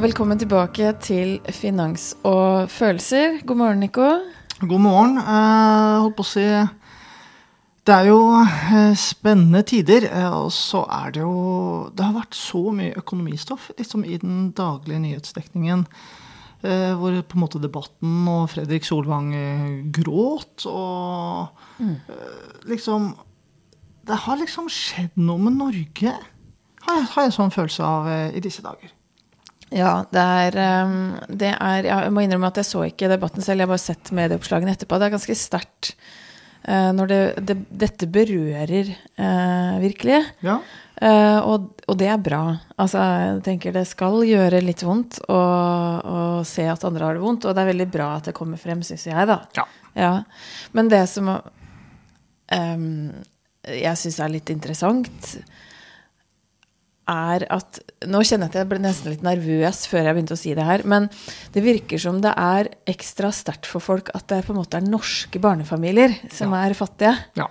og velkommen tilbake til Finans og følelser. God morgen, Nico. God morgen. Eh, holdt på å si Det er jo eh, spennende tider. Eh, og så er det jo Det har vært så mye økonomistoff liksom i den daglige nyhetsdekningen. Eh, hvor på en måte debatten og Fredrik Solvang eh, gråt og eh, liksom Det har liksom skjedd noe med Norge, har jeg, har jeg sånn følelse av i disse dager. Ja, det er, ehm, det er Jeg må innrømme at jeg så ikke debatten selv, jeg har bare sett medieoppslagene etterpå. Det er ganske sterkt eh, når det, det, dette berører eh, virkelig. Ja. Eh, og, og det er bra. Altså, jeg tenker det skal gjøre litt vondt å, å se at andre har det vondt, og det er veldig bra at det kommer frem, syns jeg, da. Ja. Ja. Men det som um, jeg syns er litt interessant, er at Nå kjenner jeg at jeg ble nesten litt nervøs før jeg begynte å si det her, men det virker som det er ekstra sterkt for folk at det på en måte er norske barnefamilier som er fattige. Ja.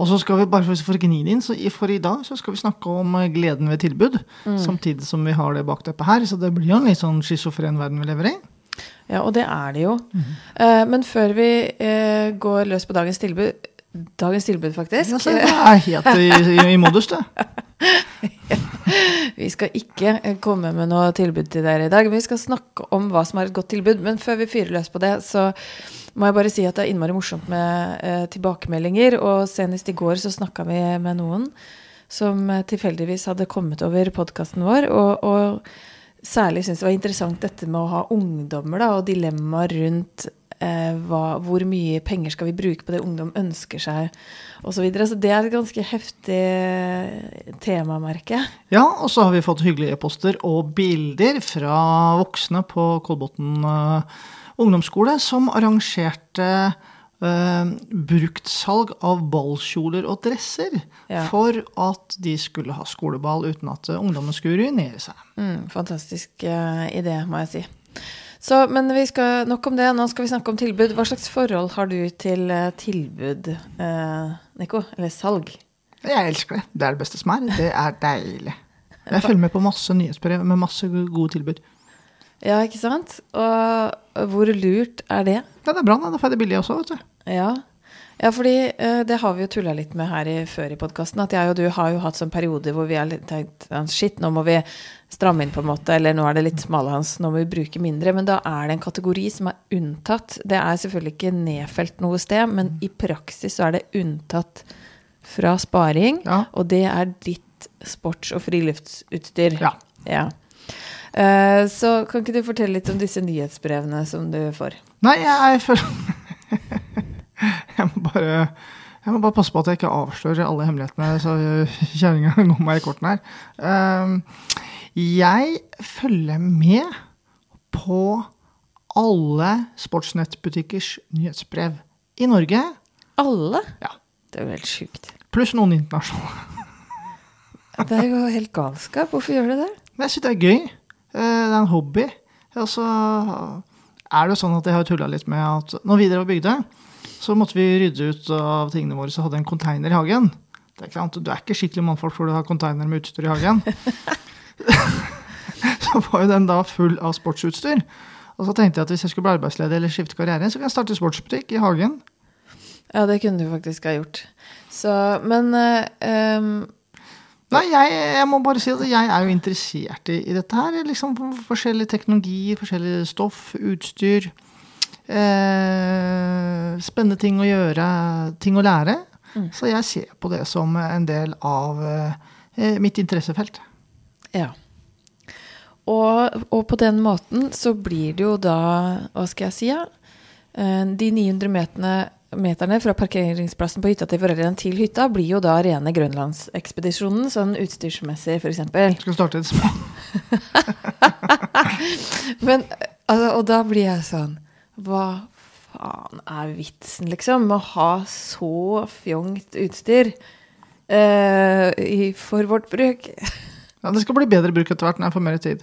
Og så skal vi bare for, for gni inn, så for i dag så skal vi snakke om eh, gleden ved tilbud. Samtidig som vi har det bakteppet her. Så det blir jo en litt sånn schizofren verden vi lever i. Ja, og det er det jo. Eh, men før vi uh, går løs på dagens tilbud Dagens tilbud, faktisk. Ja, så det er helt i, i, i modus, det. Vi skal ikke eh, komme med noe tilbud til dere i dag. men Vi skal snakke om hva som er et godt tilbud. Men før vi fyrer løs på det, så må jeg bare si at det er innmari morsomt med eh, tilbakemeldinger. Og senest i går så snakka vi med noen som eh, tilfeldigvis hadde kommet over podkasten vår. Og, og særlig syntes det var interessant dette med å ha ungdommer da, og dilemmaer rundt hva, hvor mye penger skal vi bruke på det ungdom ønsker seg, osv. Så, videre. så det er et ganske heftig temamerke. Ja, og så har vi fått hyggelige e-poster og bilder fra voksne på Kolbotn eh, ungdomsskole som arrangerte brukt bruktsalg av ballkjoler og dresser Ja. for at de skulle ha skoleball uten at eh, ungdommen skulle ruinere seg. Mm, fantastisk uh, idé, må jeg si. Så, men vi skal nok om det. Nå skal vi snakke om tilbud. Hva slags forhold har du til eh, tilbud, eh, Nico? Eller salg? Jeg elsker det. Det er det beste som er. Det er deilig. Jeg følger med på masse nyhetsbrev med masse gode tilbud. Ja, ikke sant? Og hvor lurt er det? Ja, det er bra, da. Får jeg det billig også, vet du. Ja, ja fordi eh, det har vi jo tulla litt med her i, før i podkasten. At jeg og du har jo hatt sånn perioder hvor vi har tenkt shit, nå må vi stramme inn på en måte. Eller nå er det litt smalhans, nå må vi bruke mindre. Men da er det en kategori som er unntatt. Det er selvfølgelig ikke nedfelt noe sted, men i praksis så er det unntatt fra sparing. Ja. Og det er ditt sports- og friluftsutstyr. Ja. Ja. Eh, så kan ikke du fortelle litt om disse nyhetsbrevene som du får? Nei, jeg, føler Jeg må bare jeg må bare passe på at jeg ikke avslører alle hemmelighetene, så kjerringa går meg i kortene her. Ehm, Jeg følger med på alle sportsnettbutikkers nyhetsbrev i Norge. Alle? Ja. Det er jo helt sjukt. Pluss noen internasjonale. Det er jo helt galskap. Hvorfor gjør du det? Jeg syns det er gøy. Eh, Det er en hobby. Og så er det jo sånn at jeg har tulla litt med at når vi drev og bygde, så måtte vi rydde ut av tingene våre, så hadde jeg en konteiner i hagen. Det er ikke sant? Du er ikke skikkelig mannfolk for du har konteiner med utstyr i hagen. så var jo den da full av sportsutstyr. Og så tenkte jeg at hvis jeg skulle bli arbeidsledig eller skifte karriere, så kan jeg starte sportsbutikk i hagen. Ja, det kunne du faktisk ha gjort. Så, men uh, um Nei, jeg, jeg må bare si at jeg er jo interessert i, i dette her. Liksom Forskjellig teknologi, forskjellig stoff, utstyr. Eh, spennende ting å gjøre, ting å lære. Så jeg ser på det som en del av eh, mitt interessefelt. Ja. Og, og på den måten så blir det jo da, hva skal jeg si, ja? Eh, De 900 meterne, meterne fra parkeringsplassen på hytta til foreldrene til hytta blir jo da rene Grønlandsekspedisjonen, sånn utstyrsmessig f.eks. Skal starte et små Men, altså, og da blir jeg sånn Hva faen er vitsen, liksom? Med å ha så fjongt utstyr uh, i, for vårt bruk? Ja, det skal bli bedre bruk etter hvert når jeg får mer tid.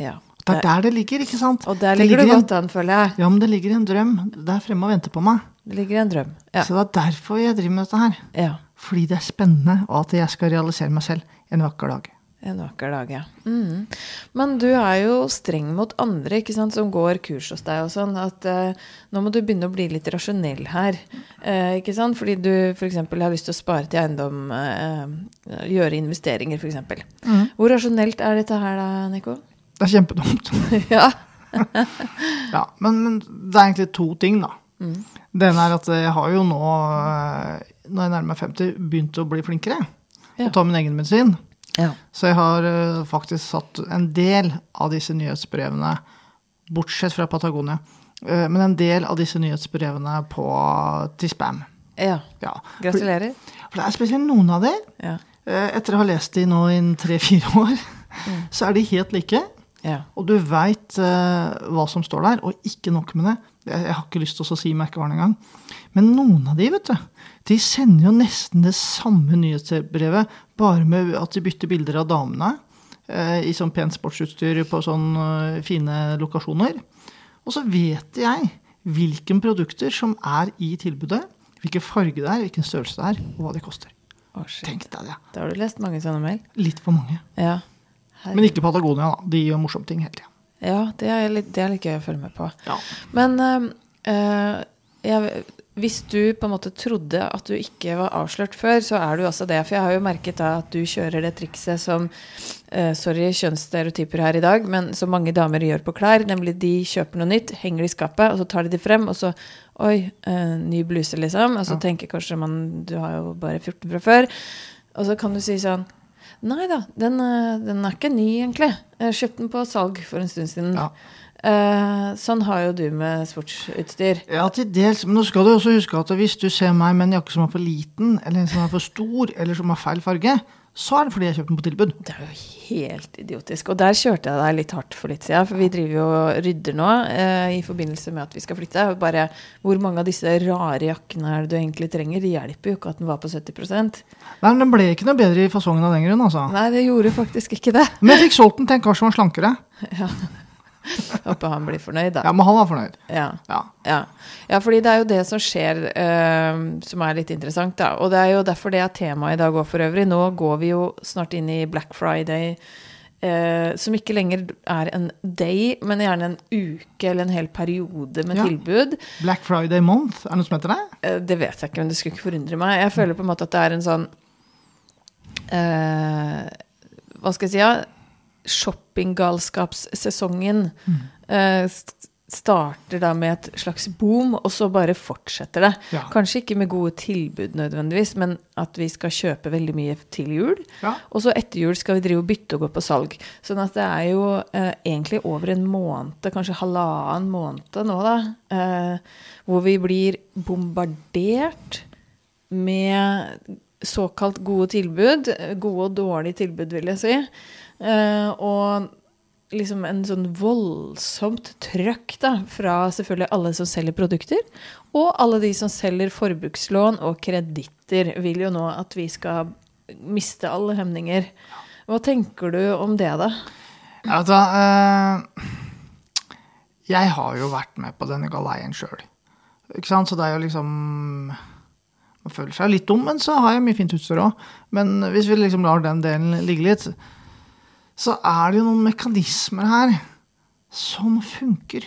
Ja. Det er der det ligger, ikke sant? Og der Det ligger det godt an, føler jeg. Ja, men det ligger en drøm der fremme og venter på meg. Det ligger en drøm. Ja. Så det er derfor jeg driver med dette her. ja. Fordi det er spennende, og at jeg skal realisere meg selv en vakker dag. En vakker ja. Mm. Men du er jo streng mot andre ikke sant, som går kurs hos deg og sånn. At eh, nå må du begynne å bli litt rasjonell her. Eh, ikke sant? Fordi du f.eks. har lyst til å spare til eiendom, eh, gjøre investeringer f.eks. Mm. Hvor rasjonelt er dette her da, Nico? Det er kjempedumt. ja. ja, men, men det er egentlig to ting, da. Mm. Det ene er at jeg har jo nå, eh, når jeg nærmer meg 50, begynt å bli flinkere. Ja. Og ta min egen medisin. Ja. Så jeg har eh, faktisk satt en del av disse nyhetsbrevene, bortsett fra Patagonia, eh, men en del av disse nyhetsbrevene på, til spam. Ja. Ja. Gratulerer. for det er spesielt noen av de, Ja. eh, etter å ha lest de nå i tre-fire år, så er de helt like. ja. Og du veit hva som står der, og ikke nok med det. Jeg, har ikke lyst til å si merkevaren engang. Men noen av de, vet du, de sender jo nesten det samme nyhetsbrevet, bare med at de bytter bilder av damene eh, i sånn pent sportsutstyr på sånn eh, fine lokasjoner. Og så vet jeg hvilke produkter som er i tilbudet, hvilken farge det er, hvilken størrelse det er, og hva de koster. Oh. Tenk deg det. Da har du lest mange sånne mail? Litt for mange. Ja. Men ikke Patagonia, da. De gjør morsomme ting hele tida. Ja, det er, litt, det er litt gøy å følge med på. Ja. Men eh, jeg, hvis du på en måte trodde at du ikke var avslørt før, så er du også det. For jeg har jo merket da at du kjører det trikset som uh, Sorry, kjønnsstereotyper her i dag, men som mange damer gjør på klær. Nemlig de kjøper noe nytt, henger det i skapet, og så tar de det frem, og så Oi, uh, ny bluse, liksom. Og så Ja. tenker kanskje man Du har jo bare 14 fra før. Og så kan du si sånn Nei da, den, eh, den er ikke ny, egentlig. Jeg kjøpte den på salg for en stund siden. Ja. Eh, sånn har jo du med sportsutstyr. Ja, til dels. Men nå skal du også huske at hvis du ser meg med en jakke som er for liten, eller en som er for stor, eller som har feil farge, så er det fordi jeg kjøpte den på tilbud. Det er jo helt idiotisk. Og der kjørte jeg deg litt hardt for litt siden. For vi driver jo og rydder nå eh, i forbindelse med at vi skal flytte. Bare hvor mange av disse rare jakkene er det du egentlig trenger? Det hjelper jo ikke at den var på 70 Nei, men Den ble ikke noe bedre i fasongen av den grunn, altså. Nei, det gjorde faktisk ikke det. Men jeg fikk solgt den til en kar som var slankere. Ja. Håper han blir fornøyd, da. Ja, Men han var fornøyd. Ja. Ja. Ja. ja, fordi det er jo det som skjer eh, som er litt interessant, da. Og det er jo derfor det er temaet i dag òg, for øvrig. Nå går vi jo snart inn i Black Friday. Eh, som ikke lenger er en day, men gjerne en uke eller en hel periode med Ja. tilbud. Black Friday Month, er det noe som heter det? Eh, det vet jeg ikke, men det skulle ikke forundre meg. Jeg føler på en måte at det er en sånn eh, Hva skal jeg si? Ja? Shoppinggalskapssesongen mm. uh, starter da med et slags boom, og så bare fortsetter det. Ja. Kanskje ikke med gode tilbud nødvendigvis, men at vi skal kjøpe veldig mye til jul. Ja. Og så etter jul skal vi drive og bytte og gå på salg. Sånn at det er jo eh, egentlig over en måned, kanskje halvannen måned nå, da, eh, hvor vi blir bombardert med såkalt gode tilbud. Gode og dårlige tilbud, vil jeg si. Eh, og liksom en sånn voldsomt trøkk da, fra selvfølgelig alle som selger produkter, og alle de som selger forbrukslån og kreditter, vil jo nå at vi skal miste alle hemninger. Hva tenker du om det, da? Du eh, Jeg har jo vært med på denne galeien sjøl. Så det er jo liksom Man føler seg litt dum, men så har jeg mye fint utstyr òg. Men hvis vi liksom lar den delen ligge litt, så er det jo noen mekanismer her som funker.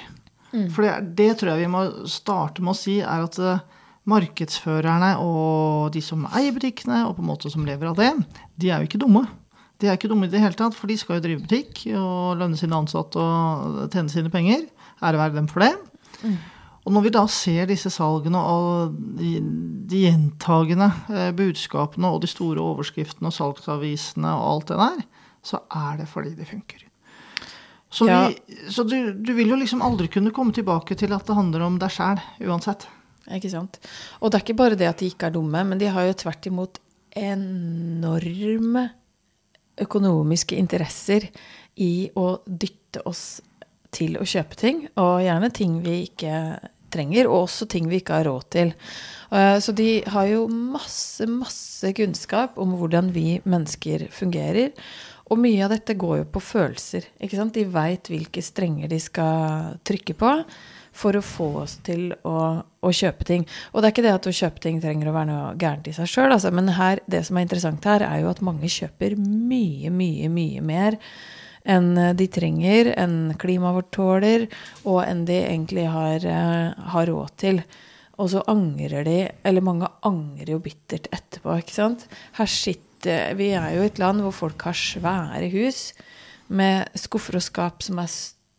For det, det tror jeg vi må starte med å si, er at eh, markedsførerne og de som eier butikkene, og på en måte som lever av det, de er jo ikke dumme. De er ikke dumme i det hele tatt, for de skal jo drive butikk og lønne sine ansatte og tjene sine penger. Ære være dem for det. Og når vi da ser disse salgene og de, de gjentagende eh, budskapene og de store overskriftene og salgsavisene og alt det der, så er det fordi det funker. Så, Ja. vi, så du, du vil jo liksom aldri kunne komme tilbake til at det handler om deg sjæl, uansett. Ikke sant? Og det er ikke bare det at de ikke er dumme, men de har jo tvert imot enorme økonomiske interesser i å dytte oss til å kjøpe ting, og gjerne ting vi ikke trenger, og også ting vi ikke har råd til. Eh, Så de har jo masse, masse kunnskap om hvordan vi mennesker fungerer. Og mye av dette går jo på følelser. ikke sant? De veit hvilke strenger de skal trykke på for å få oss til å, å, kjøpe ting. Og det er ikke det at å kjøpe ting trenger å være noe gærent i seg sjøl, altså, men her, det som er interessant her, er jo at mange kjøper mye, mye, mye mer enn de trenger, enn klimaet vårt tåler, og enn de egentlig har, uh, har råd til. Og så angrer de, eller mange angrer jo bittert etterpå, ikke sant. Her sitter Vi er jo et land hvor folk har svære hus med skuffer og skap som er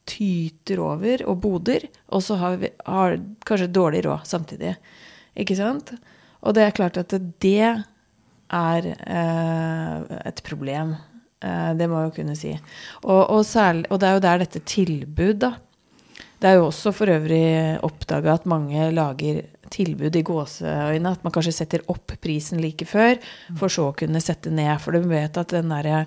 tyter over, og boder. Og så har vi har kanskje dårlig råd samtidig. Ikke sant? Og det er klart at det er eh, et problem. Eh, det må jeg jo kunne si. Og, og, særlig, og, det er jo der dette tilbud, da. Det er jo også for øvrig oppdaga at mange lager tilbud i gåseøyne. At man kanskje setter opp prisen like før, for så å kunne sette ned. For du vet at den derre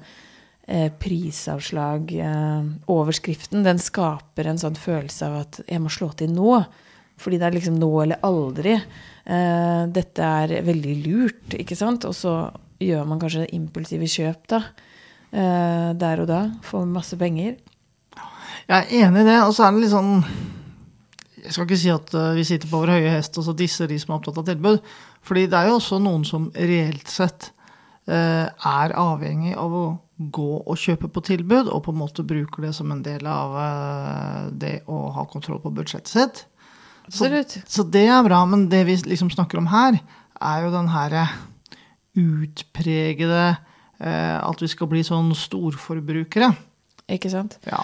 eh, prisavslag-overskriften, eh, den skaper en sånn følelse av at jeg må slå til nå. Fordi det er liksom nå eller aldri. Eh, dette er veldig lurt, ikke sant? Og så gjør man kanskje impulsive kjøp, da. Eh, der og da. Får masse penger. Jeg er enig i det. Og så er det litt sånn Jeg skal ikke si at uh, vi sitter på vår høye hest og så disser de som er opptatt av tilbud. Fordi det er jo også noen som reelt sett uh, er avhengig av å gå og kjøpe på tilbud, og på en måte bruker det som en del av eh, det å ha kontroll på budsjettet sitt. Så, så, det er bra, men det vi liksom snakker om her, er jo den her utpregede eh, At vi skal bli sånn storforbrukere. Ikke sant? Ja.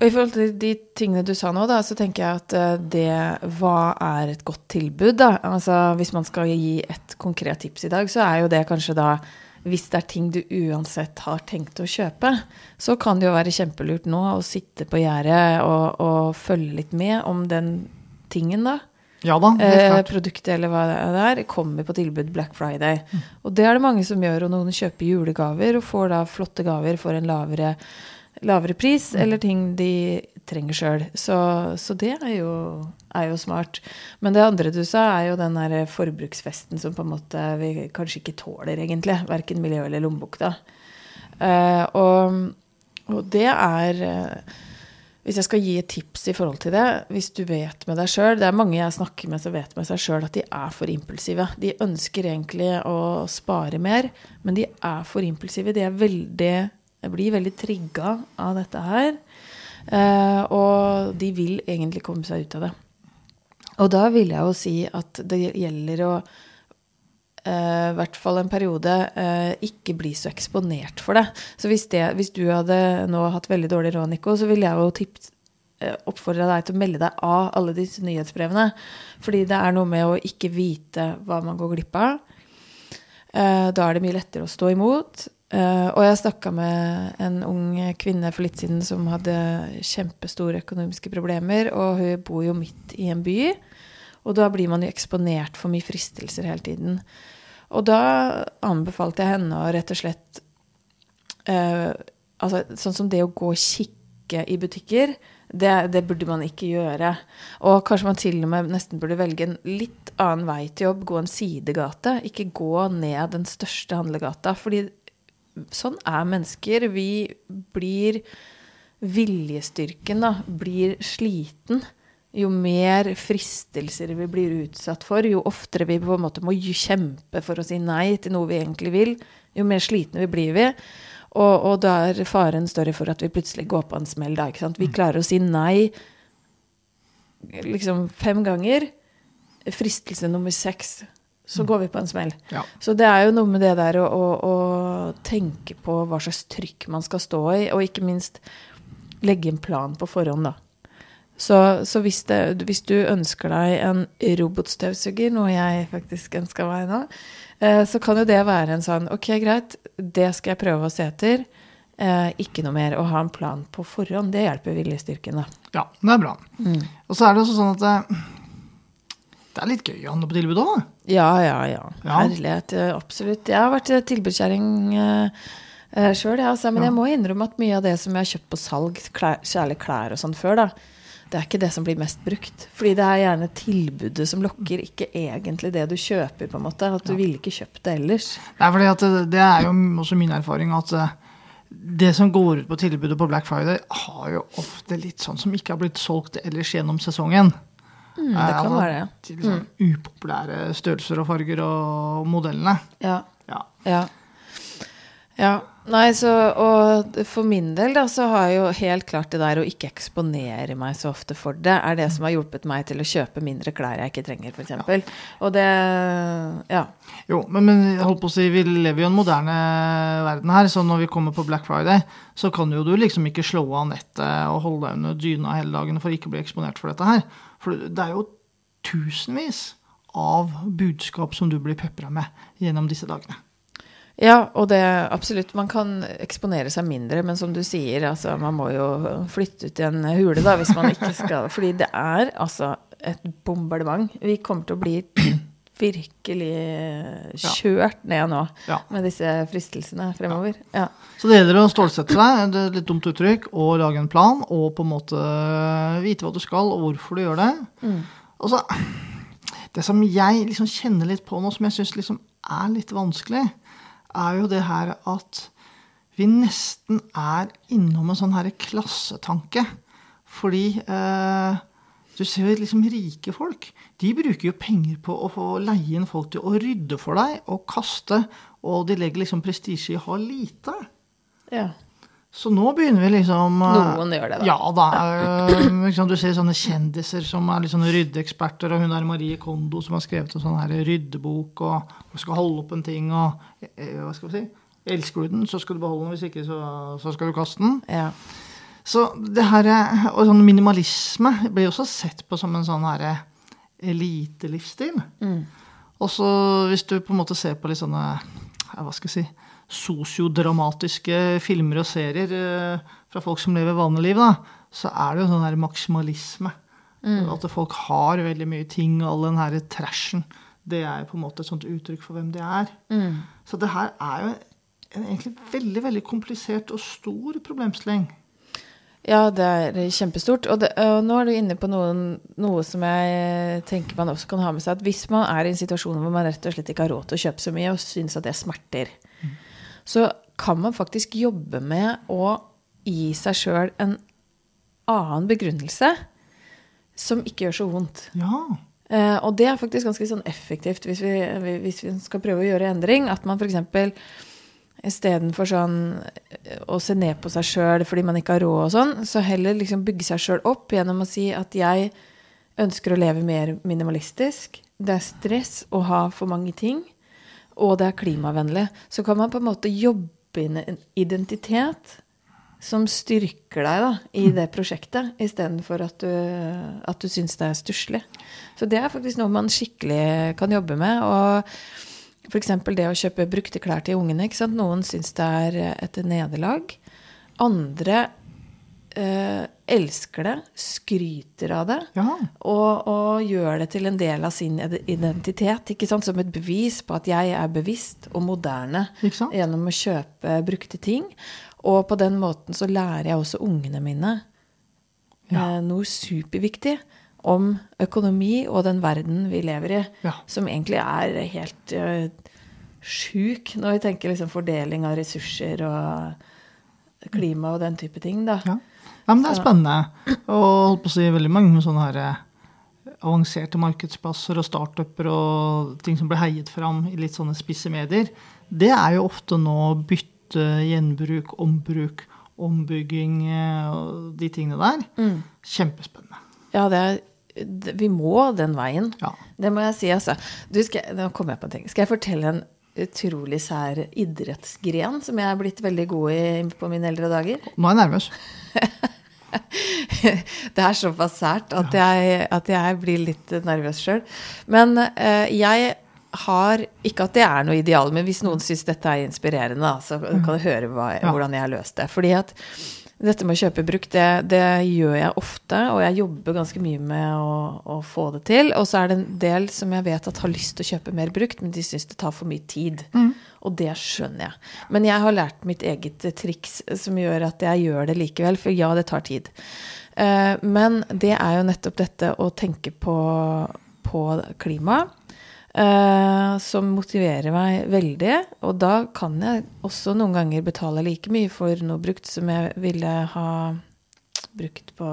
Og I forhold til de tingene du sa nå, da, så tenker jeg at eh, det Hva er et godt tilbud, da? Altså, hvis man skal gi et konkret tips i dag, så er jo det kanskje da hvis det er ting du uansett har tenkt å kjøpe, så kan det jo være kjempelurt nå å sitte på gjerdet og, og, følge litt med om den tingen, da. Ja da, eh, Produktet eller hva det er, kommer på tilbud Black Friday. Mm. Og det er det mange som gjør, og noen kjøper julegaver og får da flotte gaver for en lavere, lavere pris, mm. eller ting de trenger sjøl. Så, så, det er jo, er jo, smart. Men det andre du sa, er jo den der forbruksfesten som på en måte vi kanskje ikke tåler, egentlig. Verken miljø eller lommebok, da. Uh, og, og, det er uh, Hvis jeg skal gi et tips i forhold til det, hvis du vet med deg sjøl Det er mange jeg snakker med som vet med seg sjøl at de er for impulsive. De ønsker egentlig å spare mer, men de er for impulsive. De er veldig, blir veldig trigga av dette her. Eh, og de vil egentlig komme seg ut av det. Og da vil jeg jo si at det gjelder å eh, i hvert fall en periode eh, ikke bli så eksponert for det. Så hvis, det, hvis, du hadde nå hatt veldig dårlig råd, Nico, så ville jeg jo tippet oppfordre deg til å melde deg av alle disse nyhetsbrevene. Fordi det er noe med å ikke vite hva man går glipp av. da er det mye lettere å stå imot. Uh, og jeg snakka med en ung kvinne for litt siden som hadde kjempestore økonomiske problemer. Og hun bor jo midt i en by, og da blir man jo eksponert for mye fristelser hele tiden. Og da anbefalte jeg henne å rett og slett uh, altså, Sånn som det å gå og kikke i butikker, det, det, burde man ikke gjøre. Og kanskje man til og med nesten burde velge en litt annen vei til jobb. Gå en sidegate. Ikke gå ned den største handlegata. fordi sånn er mennesker. Vi blir Viljestyrken da, blir sliten. Jo mer fristelser vi blir utsatt for, jo oftere vi på en måte må kjempe for å si nei til noe vi egentlig vil, jo mer slitne vi blir vi. Og, og da er faren større for at vi plutselig går på en smell. Da, vi mm. klarer å si nei liksom fem ganger. Fristelse nummer seks så går vi på en smell. Ja. Så det er jo noe med det der å, å, å, tenke på hva slags trykk man skal stå i, og ikke minst legge en plan på forhånd, da. Så, så hvis, det, hvis, du ønsker deg en robotstøvsuger, noe jeg faktisk ønsker meg nå, eh, så kan jo det være en sånn Ok, greit, det skal jeg prøve å se etter. Eh, ikke noe mer. Å ha en plan på forhånd, det hjelper viljestyrken, da. Ja, det er bra. Mm. Og så er det også sånn at eh, det er litt gøy å handle på tilbud òg? Ja, ja, ja. Herlighet. Absolutt. Jeg har vært tilbudskjerring uh, sjøl, altså, men ja. jeg må innrømme at mye av det som jeg har kjøpt på salg, klær, særlig klær og sånn før, da, det er ikke det som blir mest brukt. Fordi det er gjerne tilbudet som lokker, ikke egentlig det du kjøper. på en måte, At du ja. ville ikke kjøpt det ellers. Det er fordi at det, det er jo også min erfaring at det som går ut på tilbudet på Black Friday, har jo ofte litt sånn som ikke har blitt solgt ellers gjennom sesongen. Mm, det kan være det. Til liksom upopulære størrelser og farger og modellene. Ja. Ja. Ja. ja. Nei, så Og for min del, da, så har jeg jo helt klart det der å ikke eksponere meg så ofte for det, er det som har hjulpet meg til å kjøpe mindre klær jeg ikke trenger, f.eks. Og det Ja. Jo, men, men holdt på å si, vi lever jo i en moderne verden her, så når vi kommer på Black Friday, så kan jo du liksom ikke slå av nettet og holde deg under dyna hele dagen for ikke å bli eksponert for dette her. For det er jo tusenvis av budskap som du blir pepra med gjennom disse dagene. Ja, og det absolutt. Man kan eksponere seg mindre, men som du sier, altså, man må jo flytte ut i en hule, da, hvis man ikke skal Fordi det er altså et bombardement. Vi kommer til å bli virkelig kjørt ned nå Ja. med disse fristelsene fremover. Ja. Så det gjelder å stålsette seg, det er litt dumt uttrykk, og lage en plan, og på en måte vite hva du skal, og hvorfor du gjør det. Og så, Det som jeg liksom kjenner litt på nå, som jeg syns liksom er litt vanskelig, er jo det her at vi nesten er innom en sånn her klassetanke. Fordi eh, du ser jo liksom rike folk. De bruker jo penger på å få leie inn folk til å rydde for deg og kaste, og de legger liksom prestisje i å ha lite. ja. Så nå begynner vi liksom eh, Noen gjør det, da. Ja da. liksom, Du ser sånne kjendiser som er litt sånne ryddeeksperter, og hun er Marie Kondo som har skrevet en sånn her ryddebok og, og skal holde opp en ting og eh, Hva skal vi si? Elsker du den, så skal du beholde den. Hvis ikke, så, så skal du kaste den. ja. Så det her, og sånn minimalisme blir også sett på som en sånn her elitelivsstil. Og så hvis du på en måte ser på litt sånne hva skal jeg si, sosiodramatiske filmer og serier eh, fra folk som lever vanlig liv, da, så er det jo sånn her maksimalisme. At folk har veldig mye ting, all den her trashen. Det er jo på en måte et sånt uttrykk for hvem de er. Så det her er jo en egentlig veldig, veldig komplisert og stor problemstilling. Ja, det er kjempestort. Og, det, og nå er du inne på noen, noe som jeg tenker man også kan ha med seg. At hvis man er i en situasjon hvor man rett og slett ikke har råd til å kjøpe så mye, og syns at det smerter, så kan man faktisk jobbe med å gi seg sjøl en annen begrunnelse som ikke gjør så vondt. Ja. Eh, og det er faktisk ganske sånn effektivt hvis vi, hvis vi skal prøve å gjøre endring. At man f.eks. istedenfor sånn eh, å se ned på seg sjøl fordi man ikke har råd og sånn, så heller liksom bygge seg sjøl opp gjennom å si at jeg ønsker å leve mer minimalistisk. Det er stress å ha for mange ting, og det er klimavennlig. Så kan man på en måte jobbe inn en identitet som styrker deg da, i det prosjektet, istedenfor at du, at du syns det er stusslig. Så det er faktisk noe man skikkelig kan jobbe med. Og f.eks. det å kjøpe brukte klær til ungene. Noen syns det er et nederlag. Andre eh, elsker det, skryter av det. Og, og gjør det til en del av sin identitet. Som et bevis på at jeg er bevisst og moderne gjennom å kjøpe brukte ting. Og på den måten så lærer jeg også ungene mine Ja. eh, noe superviktig om økonomi og den verden vi lever i, Ja. som egentlig er helt uh, sjuk når vi tenker liksom fordeling av ressurser og klima og den type ting. da. Ja. Ja, men det er spennende. Og holdt på å si veldig mange sånne her eh, avanserte markedsplasser og startuper og ting som blir heiet fram i litt sånne spisse medier, det er jo ofte nå bytte, gjenbruk, ombruk, ombygging eh, og de tingene der. Kjempespennende. Ja, det er, vi må den veien. Ja. Det må jeg si, altså. Du, skal, nå kommer jeg på en ting. Skal jeg fortelle en utrolig sær idrettsgren som jeg er blitt veldig god i på mine eldre dager? Nå er jeg nervøs. Det er såpass sært at jeg, at jeg blir litt nervøs sjøl. Men eh, jeg har Ikke at det er noe ideal, men hvis noen syns dette er inspirerende, så kan du høre hva, hvordan jeg har løst det. Fordi at dette med å kjøpe brukt, det, det gjør jeg ofte, og jeg jobber ganske mye med å, å få det til. Og så er det en del som jeg vet at har lyst til å kjøpe mer brukt, men de syns det tar for mye tid. Og det skjønner jeg. Men jeg har lært mitt eget triks som gjør at jeg gjør det likevel, for ja, det tar tid. Eh, Men det er jo nettopp dette å tenke på, på klima. Eh, som motiverer meg veldig. Og da kan jeg også noen ganger betale like mye for noe brukt som jeg ville ha brukt på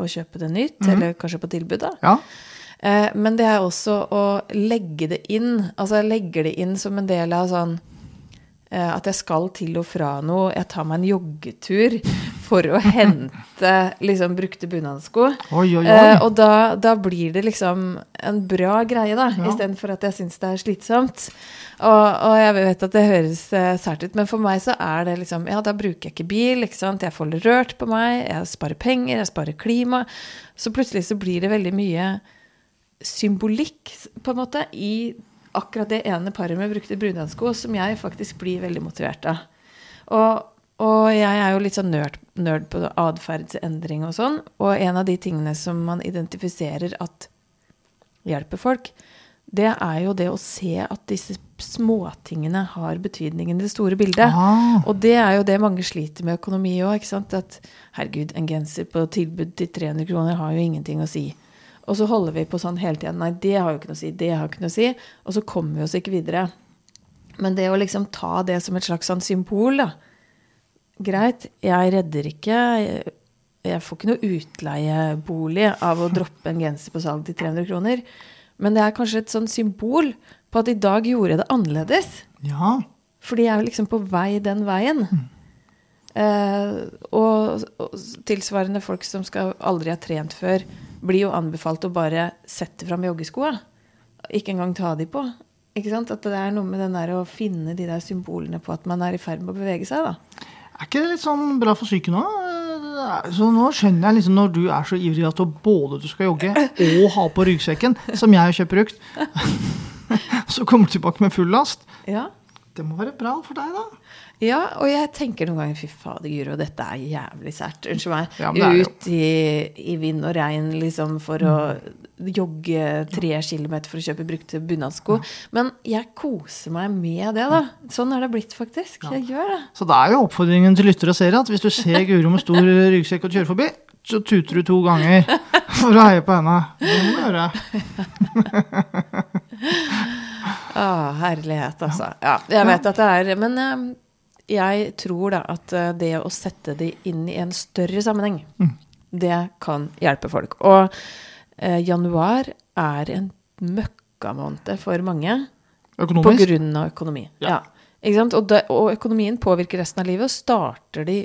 å kjøpe det nytt, eller kanskje på tilbud, da. Ja. Eh, men det er også å legge det inn. Altså jeg legger det inn som en del av sånn at jeg skal til og fra noe. Jeg tar meg en joggetur for å hente liksom brukte bunadsko. Eh, og da, da blir det liksom en bra greie, da, Ja. istedenfor at jeg syns det er slitsomt. Og, og jeg vet at det høres eh, sært ut, men for meg så er det liksom Ja, da bruker jeg ikke bil, ikke sant. Jeg får rørt på meg, jeg sparer penger, jeg sparer klima. Så plutselig så blir det veldig mye symbolikk, på en måte, i akkurat det ene paret med brukte brunhansko som jeg faktisk blir veldig motivert av. Og, og jeg er jo litt sånn nerd, nerd på atferdsendring og sånn. Og en av de tingene som man identifiserer at hjelper folk, det er jo det å se at disse småtingene har betydning i det store bildet. Ah. Og det er jo det mange sliter med økonomi òg. At herregud, en genser på tilbud til 300 kroner har jo ingenting å si. Og så holder vi på sånn hele tiden. Nei, det har jo ikke noe å si. Det har ikke noe å si. Og så kommer vi oss ikke videre. Men det å liksom ta det som et slags sånn symbol, da. Greit, jeg redder ikke Jeg, får ikke noe utleiebolig av å droppe en genser på salg til 300 kroner. Men det er kanskje et sånn symbol på at i dag gjorde jeg det annerledes. Ja. Fordi jeg er liksom på vei den veien. Eh, og, og tilsvarende folk som skal aldri ha trent før, blir jo anbefalt å bare sette fram joggeskoa. Ikke engang ta de på. Ikke sant? At det er noe med den der å finne de der symbolene på at man er i ferd med å bevege seg. da. Er ikke det litt sånn bra for psyken òg? Så nå skjønner jeg liksom når du er så ivrig at du både du skal jogge og ha på ryggsekken, som jeg kjøper brukt, så kommer du tilbake med full last. Ja. Det må være bra for deg, da. Ja, og jeg tenker noen ganger fy fader, Guro, dette er jævlig sært. Unnskyld meg. Ja, det Ut i, i vind og regn liksom for å jogge tre kilometer for å kjøpe brukte bunadsko. Men jeg koser meg med det, da. Sånn er det blitt, faktisk. Jeg gjør det. Så da er jo oppfordringen til lyttere og seere at hvis du ser Guro med stor ryggsekk og kjører forbi, så tuter du to ganger for å heie på henne. Det må du gjøre. Å, herlighet, altså. Ja, jeg vet at det er Men eh, jeg tror da at eh, det å sette de inn i en større sammenheng, det kan hjelpe folk. Og eh, januar er en møkkamåned for mange. På grunn av økonomi. Ja. Ja. Ikke sant? Og, det, og økonomien påvirker resten av livet, og starter de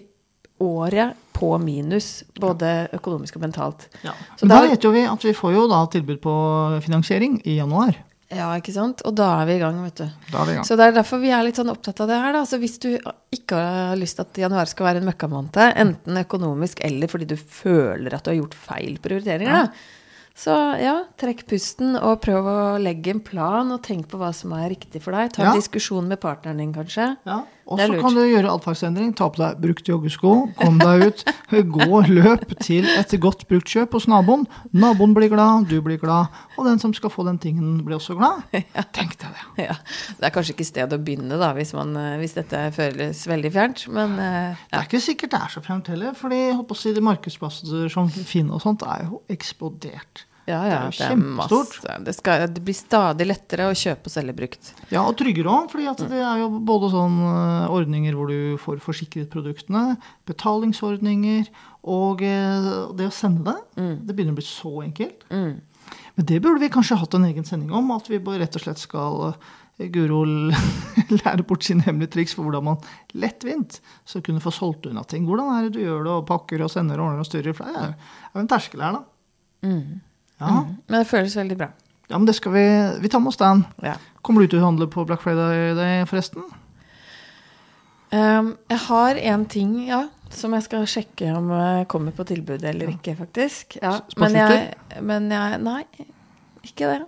året på minus, både økonomisk og mentalt. Ja. Så Men da- vet jo vi at vi får jo da tilbud på finansiering i januar. Ja, ikke sant? Og da er vi i gang, vet du. Da er vi i gang. Så det er derfor vi er litt sånn opptatt av det her. Da. Så hvis du ikke har lyst til at januar skal være en møkkamåned, enten økonomisk eller fordi du føler at du har gjort feil prioriteringer, da. Så ja, trekk pusten og prøv å legge en plan og tenk på hva som er riktig for deg. Ta en Ja. diskusjon med partneren din, kanskje. Ja, og så kan du gjøre atferdsendring. Ta på deg brukt joggesko, kom deg ut. Gå løp til et godt bruktkjøp hos naboen. Naboen blir glad, du blir glad, og den som skal få den tingen, blir også glad. Tenk deg det. Ja, Det er kanskje ikke sted å begynne da, hvis, man, eh, hvis dette føles veldig fjernt, men ja. Det er ikke sikkert det er så fjernt heller, fordi jeg håper å si, de markedsplasser som Finn og sånt er jo eksplodert. Ja, ja, Det er kjempestort. masse. Det, skal, det blir stadig lettere å kjøpe og selge brukt. Ja, og tryggere òg, fordi det er jo både sånn eh, ordninger hvor du får forsikret produktene, betalingsordninger, og eh, det å sende det. Det begynner å bli så enkelt. Mm. Men det burde vi kanskje hatt en egen sending om, at vi bare rett og slett skal eh, Guro lære bort sine hemmelige triks for hvordan man lettvint skal kunne få solgt unna ting. Hvordan er det du gjør det, og pakker og sender og ordner og styrer? For det er er jo en terskel her, da. Mm. Ja, Men det føles veldig bra. ja men det skal vi Vi tar med oss den. Ja. Kommer du til å handle på Black Friday, forresten? Um, jeg har en ting, ja, som jeg skal sjekke om uh, kommer på tilbud eller ikke, faktisk. Ja, men jeg, men jeg Nei, ikke det.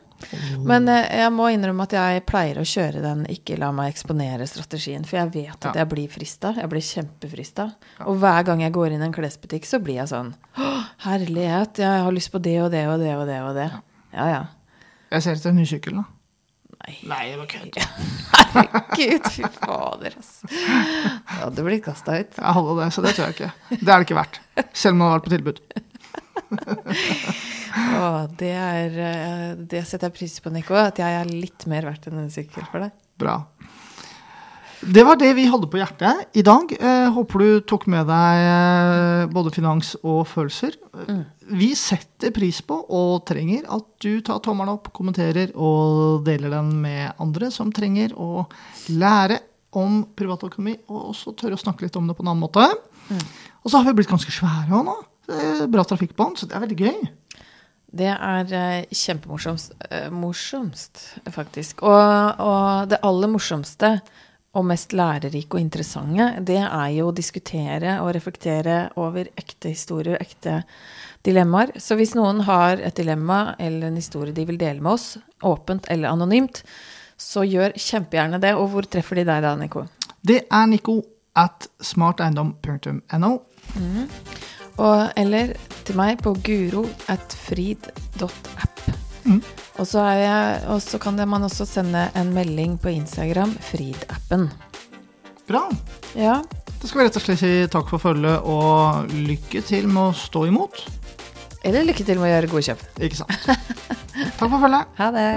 Men uh, jeg må innrømme at jeg pleier å kjøre den 'ikke la meg eksponere'-strategien. For jeg vet at Ja. jeg blir frista. Jeg blir kjempefrista. Og hver gang jeg går inn i en klesbutikk, så blir jeg sånn «Åh, Herlighet, jeg har lyst på det og det og det og det og det. Ja ja. Jeg ser etter en ny sykkel, da. Nei. Nei, det var kødd. Herregud, fy fader, ass. Du hadde blitt kasta ut. Jeg hadde det, så det tror jeg ikke. Det er det ikke verdt. Selv om det har vært på tilbud. Å, det, er, eh, det setter jeg pris på, Nico. At jeg er litt mer verdt enn en sykkel for deg. Bra. Det var det vi hadde på hjertet i dag. Eh, håper du tok med deg eh, både finans og følelser. Vi setter pris på og trenger at du tar tommelen opp, kommenterer og deler den med andre som trenger å lære om privatøkonomi, og også tørre å snakke litt om det på en annen måte. Og så har vi blitt ganske svære òg nå. Bra trafikk på den, så det er veldig gøy. Det er kjempemorsomst, kjempemorsomt, eh, morsomst, faktisk. Og, og det aller morsomste og mest lærerike og interessante, det er jo å diskutere og reflektere over ekte historier, ekte dilemmaer. Så hvis noen har et dilemma eller en historie de vil dele med oss, åpent eller anonymt, så gjør kjempegjerne det. Og hvor treffer de deg da, Nico? Det er Nico at smarteiendom.no. Og, eller til meg på guro.frid.app. Mm. Og så, kan man også sende en melding på Instagram, Frid-appen. Bra. Ja. Da skal vi rett og slett si takk for følget og lykke til med å stå imot. Eller lykke til med å gjøre gode kjøp. Ikke sant? Takk for følget. Ha det.